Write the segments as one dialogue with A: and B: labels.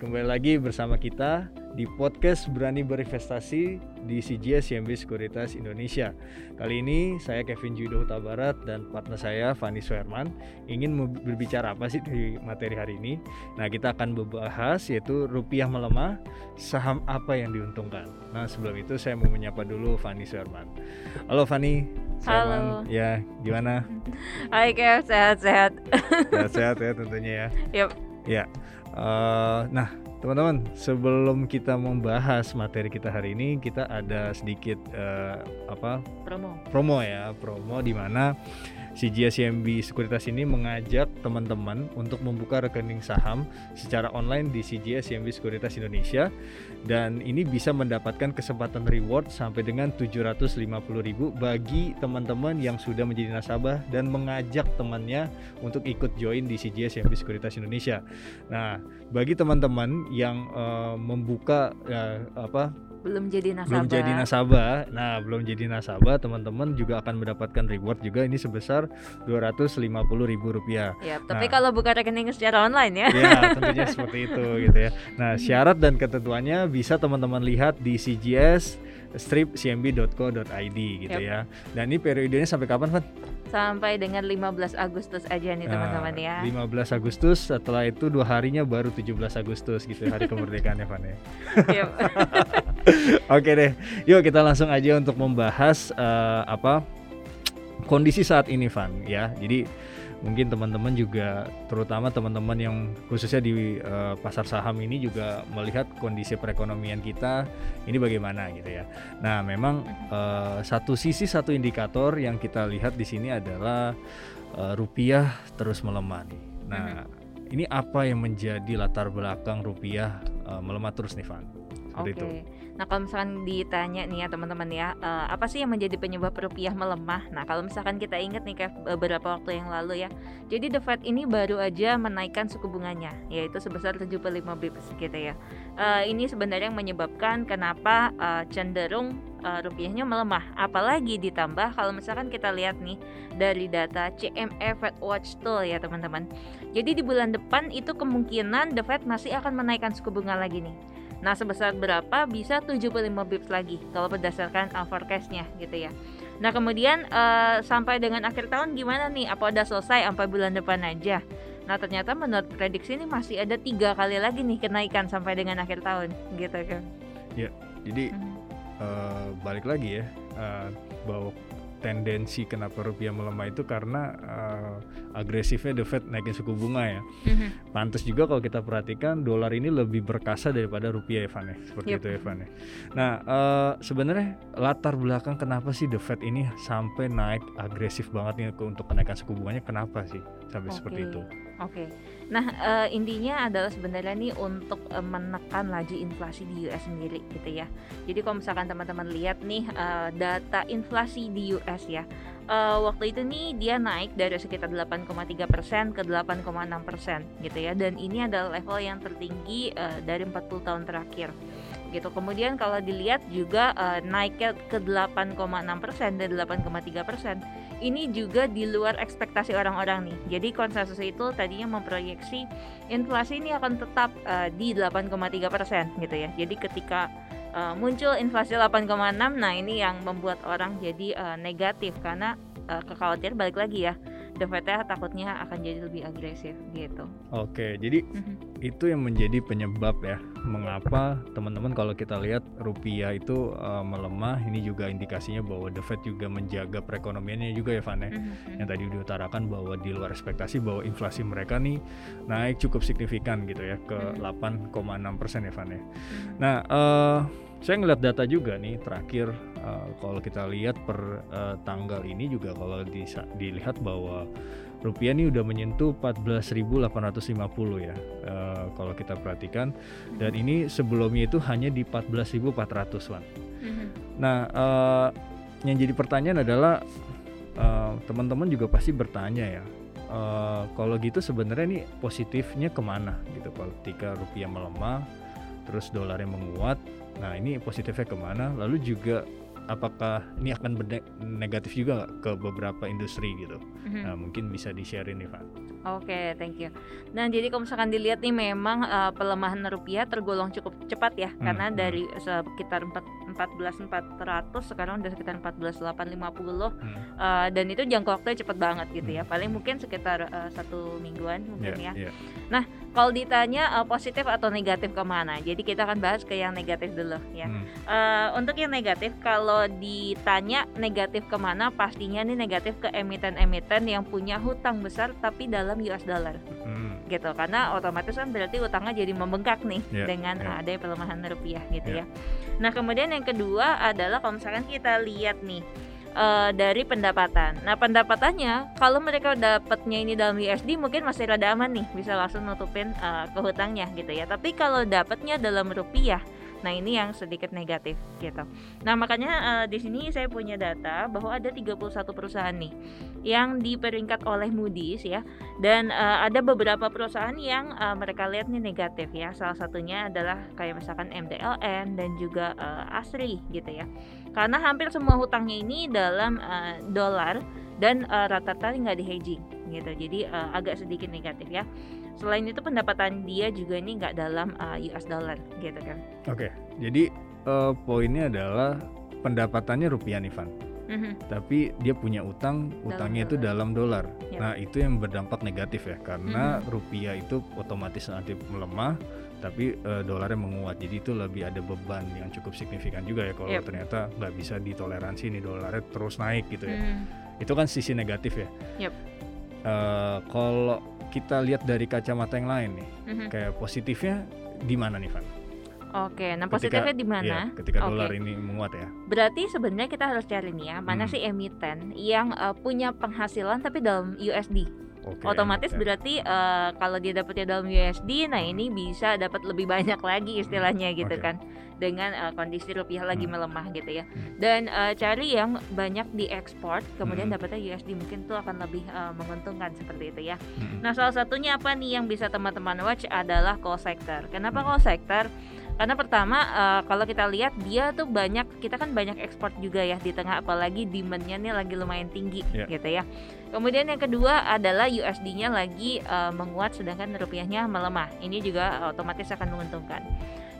A: kembali lagi bersama kita di podcast Berani Berinvestasi di CGS CMB Sekuritas Indonesia. Kali ini saya Kevin Judo Huta Barat dan partner saya Fani Suherman ingin berbicara apa sih di materi hari ini. Nah kita akan membahas yaitu rupiah melemah, saham apa yang diuntungkan. Nah sebelum itu saya mau menyapa dulu Fani Suherman. Halo Fani.
B: Halo.
A: Ya gimana?
B: Hai Kev, sehat-sehat.
A: Sehat-sehat ya tentunya ya.
B: Yep.
A: Ya. Uh, nah Teman-teman, sebelum kita membahas materi kita hari ini, kita ada sedikit uh, apa?
B: Promo.
A: Promo ya, promo di mana CGSCMB Sekuritas ini mengajak teman-teman untuk membuka rekening saham secara online di CGSCMB Sekuritas Indonesia dan ini bisa mendapatkan kesempatan reward sampai dengan 750.000 bagi teman-teman yang sudah menjadi nasabah dan mengajak temannya untuk ikut join di CGSCMB Sekuritas Indonesia. Nah, bagi teman-teman yang uh, membuka uh, apa
B: belum jadi nasabah.
A: Belum jadi nasabah. Nah, belum jadi nasabah, teman-teman juga akan mendapatkan reward juga ini sebesar Rp250.000.
B: Ya, tapi nah, kalau buka rekening secara online ya.
A: Ya, tentunya seperti itu gitu ya. Nah, syarat dan ketentuannya bisa teman-teman lihat di CGS stripcmb.co.id gitu yep. ya. Dan ini periodenya sampai kapan, Van?
B: sampai dengan 15 Agustus aja nih teman-teman ya.
A: 15 Agustus setelah itu dua harinya baru 17 Agustus gitu hari kemerdekaan ya Van ya. Oke deh. Yuk kita langsung aja untuk membahas uh, apa kondisi saat ini Van ya. Jadi mungkin teman-teman juga terutama teman-teman yang khususnya di uh, pasar saham ini juga melihat kondisi perekonomian kita ini bagaimana gitu ya. Nah, memang uh, satu sisi satu indikator yang kita lihat di sini adalah uh, rupiah terus melemah nih. Nah, ini apa yang menjadi latar belakang rupiah uh, melemah terus nih Van?
B: Oke. Okay. Nah kalau misalkan ditanya nih ya teman-teman ya, uh, apa sih yang menjadi penyebab rupiah melemah? Nah kalau misalkan kita ingat nih kayak beberapa waktu yang lalu ya, jadi The Fed ini baru aja menaikkan suku bunganya, yaitu sebesar 75 bips gitu ya. Uh, ini sebenarnya yang menyebabkan kenapa uh, cenderung uh, rupiahnya melemah. Apalagi ditambah kalau misalkan kita lihat nih dari data CME Fed Watch Tool ya teman-teman. Jadi di bulan depan itu kemungkinan The Fed masih akan menaikkan suku bunga lagi nih. Nah, sebesar berapa bisa 75 bips lagi kalau berdasarkan uh, forecastnya gitu ya. Nah, kemudian uh, sampai dengan akhir tahun gimana nih? Apa udah selesai sampai bulan depan aja? Nah, ternyata menurut prediksi ini masih ada tiga kali lagi nih kenaikan sampai dengan akhir tahun gitu kan.
A: Ya, jadi hmm. uh, balik lagi ya uh, bahwa tendensi kenapa rupiah melemah itu karena uh, agresifnya The Fed naikin suku bunga ya. Mm-hmm. Pantas juga kalau kita perhatikan dolar ini lebih berkasa daripada rupiah Evan ya, seperti yep. itu Evan ya. Nah uh, sebenarnya latar belakang kenapa sih The Fed ini sampai naik agresif banget nih untuk kenaikan suku bunganya kenapa sih sampai okay. seperti itu?
B: Oke. Okay. Nah, uh, intinya adalah sebenarnya nih untuk uh, menekan laju inflasi di US sendiri gitu ya. Jadi kalau misalkan teman-teman lihat nih uh, data inflasi di US ya. Uh, waktu itu nih dia naik dari sekitar 8,3% ke 8,6% gitu ya dan ini adalah level yang tertinggi uh, dari 40 tahun terakhir gitu. Kemudian kalau dilihat juga uh, naiknya ke 8,6% dari 8,3%. Ini juga di luar ekspektasi orang-orang nih. Jadi konsensus itu tadinya memproyeksi inflasi ini akan tetap uh, di 8,3% gitu ya. Jadi ketika uh, muncul inflasi 8,6 nah ini yang membuat orang jadi uh, negatif karena uh, kekhawatiran balik lagi ya The Fed takutnya akan jadi lebih agresif gitu.
A: Oke, jadi mm-hmm. itu yang menjadi penyebab ya mengapa teman-teman kalau kita lihat rupiah itu uh, melemah. Ini juga indikasinya bahwa The Fed juga menjaga perekonomiannya juga ya Van ya. Mm-hmm. Yang tadi diutarakan bahwa di luar ekspektasi bahwa inflasi mereka nih naik cukup signifikan gitu ya ke mm-hmm. 8,6 persen ya Van ya. Mm-hmm. Nah, uh, saya ngeliat data juga nih terakhir uh, kalau kita lihat per uh, tanggal ini juga kalau di, dilihat bahwa rupiah ini udah menyentuh 14.850 ya uh, kalau kita perhatikan dan ini sebelumnya itu hanya di 14.400 an. Mm-hmm. Nah, uh, yang jadi pertanyaan adalah uh, teman-teman juga pasti bertanya ya. Uh, kalau gitu sebenarnya ini positifnya ke mana gitu kalau ketika rupiah melemah terus dolarnya menguat nah ini positifnya ke mana lalu juga apakah ini akan negatif juga ke beberapa industri gitu mm-hmm. nah, mungkin bisa di share ini Pak
B: Oke, okay, thank you. Nah, jadi kalau misalkan dilihat nih memang uh, pelemahan rupiah tergolong cukup cepat ya, hmm. karena hmm. dari sekitar 14.400 sekarang udah sekitar 14.850 hmm. uh, dan itu jangka waktunya cepat banget gitu ya. Hmm. Paling mungkin sekitar uh, satu mingguan mungkin yeah, ya. Yeah. Nah, kalau ditanya uh, positif atau negatif ke mana? Jadi kita akan bahas ke yang negatif dulu ya. Hmm. Uh, untuk yang negatif, kalau ditanya negatif ke mana, pastinya nih negatif ke emiten-emiten yang punya hutang besar tapi dalam dalam US dollar hmm. gitu karena otomatis kan berarti utangnya jadi membengkak nih yeah, dengan yeah. ada pelemahan rupiah gitu yeah. ya nah kemudian yang kedua adalah kalau misalkan kita lihat nih uh, dari pendapatan. Nah pendapatannya kalau mereka dapatnya ini dalam USD mungkin masih rada aman nih bisa langsung nutupin uh, kehutangnya gitu ya. Tapi kalau dapatnya dalam rupiah Nah, ini yang sedikit negatif gitu. Nah, makanya uh, di sini saya punya data bahwa ada 31 perusahaan nih yang diperingkat oleh Moody's ya. Dan uh, ada beberapa perusahaan yang uh, mereka lihat nih negatif ya. Salah satunya adalah kayak misalkan MDLN dan juga uh, Asri gitu ya. Karena hampir semua hutangnya ini dalam uh, dolar dan uh, rata-rata nggak di hedging gitu. Jadi uh, agak sedikit negatif ya selain itu pendapatan dia juga ini nggak dalam uh, US dollar gitu kan
A: oke okay, jadi uh, poinnya adalah pendapatannya rupiah nih Van mm-hmm. tapi dia punya utang utangnya itu dalam dolar yep. nah itu yang berdampak negatif ya karena mm-hmm. rupiah itu otomatis nanti melemah tapi uh, dolarnya menguat jadi itu lebih ada beban yang cukup signifikan juga ya kalau yep. ternyata nggak bisa ditoleransi nih dolarnya terus naik gitu ya mm. itu kan sisi negatif ya yep. uh, kalau kita lihat dari kacamata yang lain nih, mm-hmm. kayak positifnya di mana nih, Van?
B: Oke, nah positifnya di mana?
A: Ya, ketika okay. dolar ini menguat ya.
B: Berarti sebenarnya kita harus cari nih ya, mana hmm. sih emiten yang uh, punya penghasilan tapi dalam USD. Okay, Otomatis okay. berarti uh, kalau dia dapatnya dalam USD, nah ini bisa dapat lebih banyak lagi istilahnya gitu okay. kan dengan uh, kondisi rupiah lagi hmm. melemah gitu ya. Hmm. Dan uh, cari yang banyak diekspor, kemudian hmm. dapatnya USD mungkin tuh akan lebih uh, menguntungkan seperti itu ya. Hmm. Nah salah satunya apa nih yang bisa teman-teman watch adalah call sector. Kenapa hmm. call sector? Karena pertama uh, kalau kita lihat dia tuh banyak kita kan banyak ekspor juga ya di tengah apalagi demandnya nih lagi lumayan tinggi yeah. gitu ya. Kemudian yang kedua adalah USD-nya lagi uh, menguat sedangkan rupiahnya melemah. Ini juga otomatis akan menguntungkan.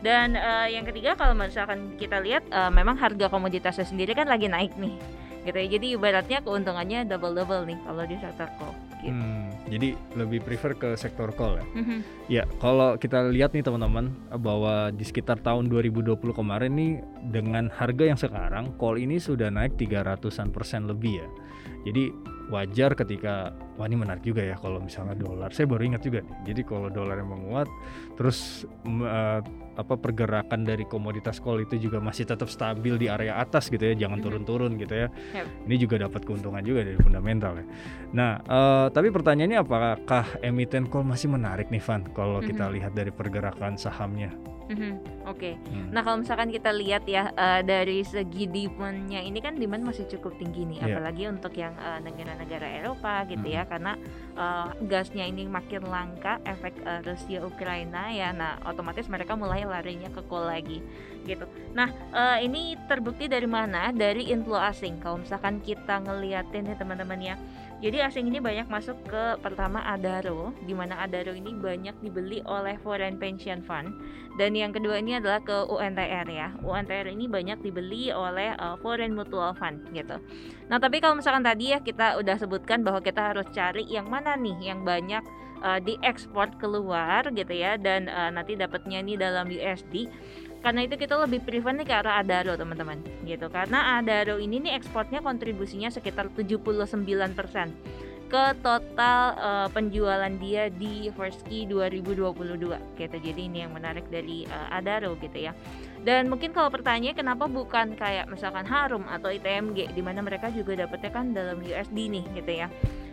B: Dan uh, yang ketiga kalau misalkan kita lihat uh, memang harga komoditasnya sendiri kan lagi naik nih gitu ya jadi ibaratnya keuntungannya double double nih kalau di sektor gitu. hmm,
A: jadi lebih prefer ke sektor call ya mm-hmm. ya kalau kita lihat nih teman-teman bahwa di sekitar tahun 2020 kemarin nih dengan harga yang sekarang call ini sudah naik 300an persen lebih ya jadi wajar ketika wah ini menarik juga ya kalau misalnya dolar saya baru ingat juga nih jadi kalau dolar yang menguat terus uh, apa pergerakan dari komoditas kol itu juga masih tetap stabil di area atas gitu ya jangan mm-hmm. turun-turun gitu ya yep. ini juga dapat keuntungan juga dari fundamental ya nah uh, tapi pertanyaannya apakah emiten kol masih menarik nih Van kalau mm-hmm. kita lihat dari pergerakan sahamnya
B: Mm-hmm. Oke. Okay. Hmm. Nah kalau misalkan kita lihat ya uh, dari segi demandnya ini kan demand masih cukup tinggi nih, yeah. apalagi untuk yang uh, negara-negara Eropa gitu hmm. ya, karena uh, gasnya ini makin langka, efek uh, Rusia Ukraina ya, nah otomatis mereka mulai larinya ke coal lagi gitu. Nah uh, ini terbukti dari mana? Dari inflow asing. Kalau misalkan kita ngeliatin ya teman-teman ya jadi asing ini banyak masuk ke pertama Adaro, di mana Adaro ini banyak dibeli oleh foreign pension fund. Dan yang kedua ini adalah ke UNTR ya. UNTR ini banyak dibeli oleh uh, foreign mutual fund gitu. Nah, tapi kalau misalkan tadi ya kita udah sebutkan bahwa kita harus cari yang mana nih yang banyak uh, diekspor keluar gitu ya dan uh, nanti dapatnya ini dalam USD karena itu kita lebih prefer nih ke arah Adaro teman-teman. Gitu. Karena Adaro ini nih ekspornya kontribusinya sekitar 79% ke total uh, penjualan dia di First Key 2022 gitu. Jadi ini yang menarik dari uh, Adaro gitu ya. Dan mungkin kalau pertanyaan kenapa bukan kayak misalkan Harum atau ITMG di mana mereka juga dapetnya kan dalam USD nih gitu ya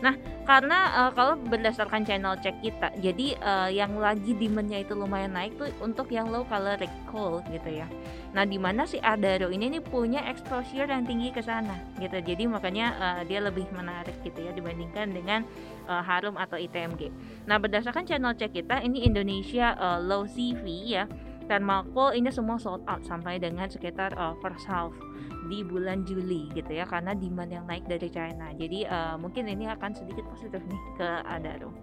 B: Nah, karena uh, kalau berdasarkan channel check kita, jadi uh, yang lagi demandnya itu lumayan naik tuh untuk yang low caloric coal gitu ya. Nah, di mana si Adaro ini nih punya exposure yang tinggi ke sana gitu. Jadi makanya uh, dia lebih menarik gitu ya dibandingkan dengan uh, Harum atau ITMG. Nah, berdasarkan channel check kita ini Indonesia uh, low CV ya dan Malco ini semua sold out sampai dengan sekitar uh, first half di bulan Juli gitu ya karena demand yang naik dari China. Jadi uh, mungkin ini akan sedikit positif nih ke Adaro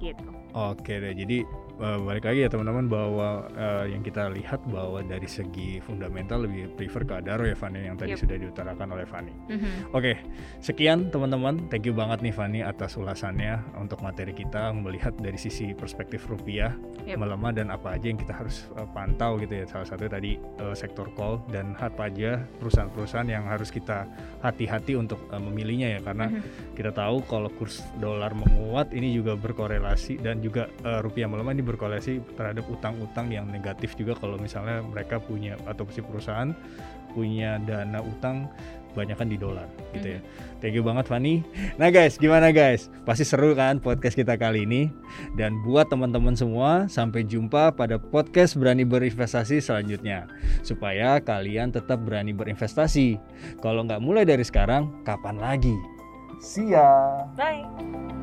B: gitu.
A: Oke deh, jadi uh, balik lagi ya teman-teman bahwa uh, yang kita lihat bahwa dari segi fundamental lebih prefer ke Adaro ya Fani yang tadi yep. sudah diutarakan oleh Fani. Mm-hmm. Oke, sekian teman-teman, thank you banget nih Fani atas ulasannya untuk materi kita melihat dari sisi perspektif rupiah yep. melemah dan apa aja yang kita harus uh, pantau gitu ya. Salah satu tadi uh, sektor call dan apa aja perusahaan-perusahaan yang harus kita hati-hati untuk uh, memilihnya ya karena mm-hmm. kita tahu kalau kurs dolar menguat ini juga berkorelasi dan juga uh, rupiah melemah ini berkorelasi terhadap utang-utang yang negatif juga kalau misalnya mereka punya atau si perusahaan punya dana utang banyak kan di dolar gitu ya. Mm-hmm. Thank you banget Fani. Nah guys, gimana guys? Pasti seru kan podcast kita kali ini. Dan buat teman-teman semua, sampai jumpa pada podcast Berani Berinvestasi selanjutnya. Supaya kalian tetap berani berinvestasi. Kalau nggak mulai dari sekarang, kapan lagi? See ya.
B: Bye.